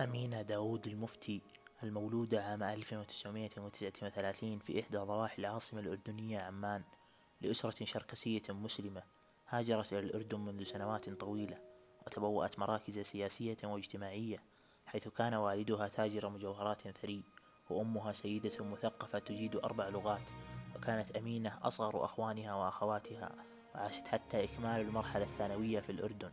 أمينة داود المفتي المولودة عام 1939 في إحدى ضواحي العاصمة الأردنية عمان لأسرة شركسية مسلمة هاجرت إلى الأردن منذ سنوات طويلة وتبوأت مراكز سياسية واجتماعية حيث كان والدها تاجر مجوهرات ثري وأمها سيدة مثقفة تجيد أربع لغات وكانت أمينة أصغر أخوانها وأخواتها وعاشت حتى إكمال المرحلة الثانوية في الأردن.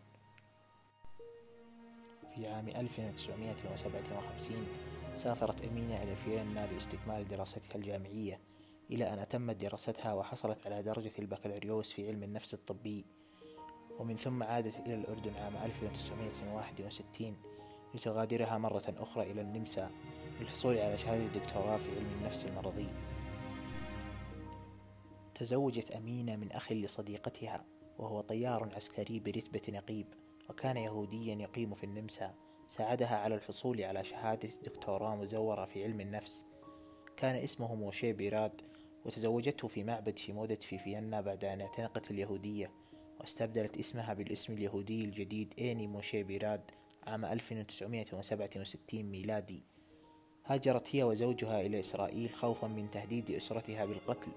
في عام 1957 سافرت أمينة إلى فيينا لاستكمال دراستها الجامعية إلى أن أتمت دراستها وحصلت على درجة البكالوريوس في علم النفس الطبي. ومن ثم عادت إلى الأردن عام 1961 لتغادرها مرة أخرى إلى النمسا للحصول على شهادة الدكتوراه في علم النفس المرضي. تزوجت أمينة من أخ لصديقتها وهو طيار عسكري برتبة نقيب. وكان يهوديا يقيم في النمسا. ساعدها على الحصول على شهادة دكتوراه مزورة في علم النفس. كان اسمه موشي بيراد وتزوجته في معبد شيمودت في فيينا بعد أن اعتنقت اليهودية واستبدلت اسمها بالاسم اليهودي الجديد إيني موشي بيراد عام 1967 ميلادي. هاجرت هي وزوجها إلى إسرائيل خوفا من تهديد أسرتها بالقتل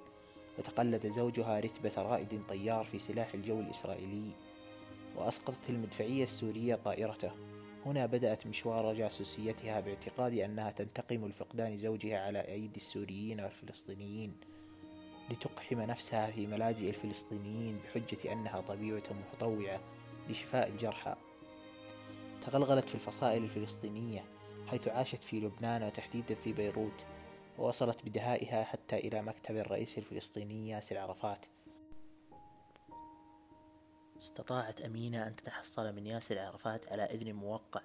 وتقلد زوجها رتبة رائد طيار في سلاح الجو الإسرائيلي. وأسقطت المدفعية السورية طائرته. هنا بدأت مشوار جاسوسيتها باعتقاد أنها تنتقم لفقدان زوجها على أيدي السوريين والفلسطينيين لتقحم نفسها في ملاجئ الفلسطينيين بحجة أنها طبيبة متطوعة لشفاء الجرحى. تغلغلت في الفصائل الفلسطينية حيث عاشت في لبنان وتحديدا في بيروت ووصلت بدهائها حتى إلى مكتب الرئيس الفلسطيني ياسر عرفات. استطاعت أمينة أن تتحصل من ياسر عرفات على إذن موقع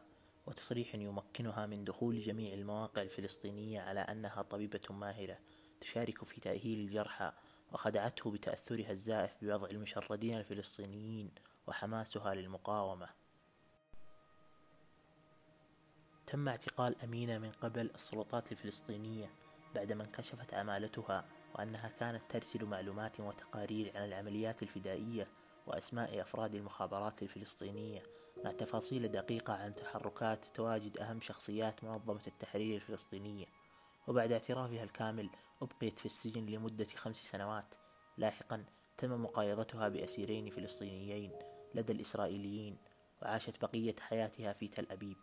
وتصريح يمكنها من دخول جميع المواقع الفلسطينية على أنها طبيبة ماهرة تشارك في تأهيل الجرحى وخدعته بتأثرها الزائف بوضع المشردين الفلسطينيين وحماسها للمقاومة. تم اعتقال أمينة من قبل السلطات الفلسطينية بعدما انكشفت عمالتها وأنها كانت ترسل معلومات وتقارير عن العمليات الفدائية وأسماء أفراد المخابرات الفلسطينية. مع تفاصيل دقيقة عن تحركات تواجد أهم شخصيات منظمة التحرير الفلسطينية. وبعد اعترافها الكامل أبقيت في السجن لمدة خمس سنوات. لاحقا تم مقايضتها بأسيرين فلسطينيين لدى الإسرائيليين وعاشت بقية حياتها في تل أبيب.